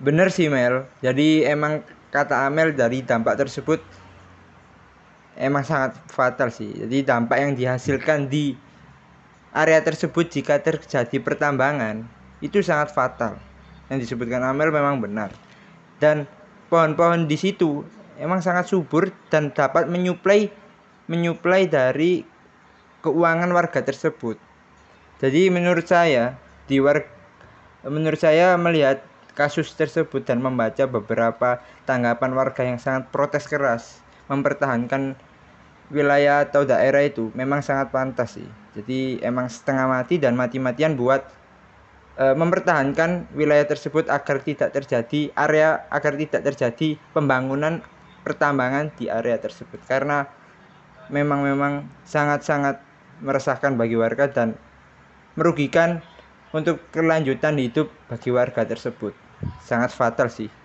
Bener sih Mel. Jadi emang kata Amel dari dampak tersebut emang sangat fatal sih. Jadi dampak yang dihasilkan di area tersebut jika terjadi pertambangan itu sangat fatal. Yang disebutkan Amel memang benar. Dan pohon-pohon di situ emang sangat subur dan dapat menyuplai menyuplai dari keuangan warga tersebut. Jadi menurut saya di war menurut saya melihat kasus tersebut dan membaca beberapa tanggapan warga yang sangat protes keras mempertahankan wilayah atau daerah itu memang sangat pantas sih. Jadi emang setengah mati dan mati-matian buat e, mempertahankan wilayah tersebut agar tidak terjadi area agar tidak terjadi pembangunan pertambangan di area tersebut karena memang memang sangat-sangat meresahkan bagi warga dan merugikan untuk kelanjutan hidup bagi warga tersebut sangat fatal sih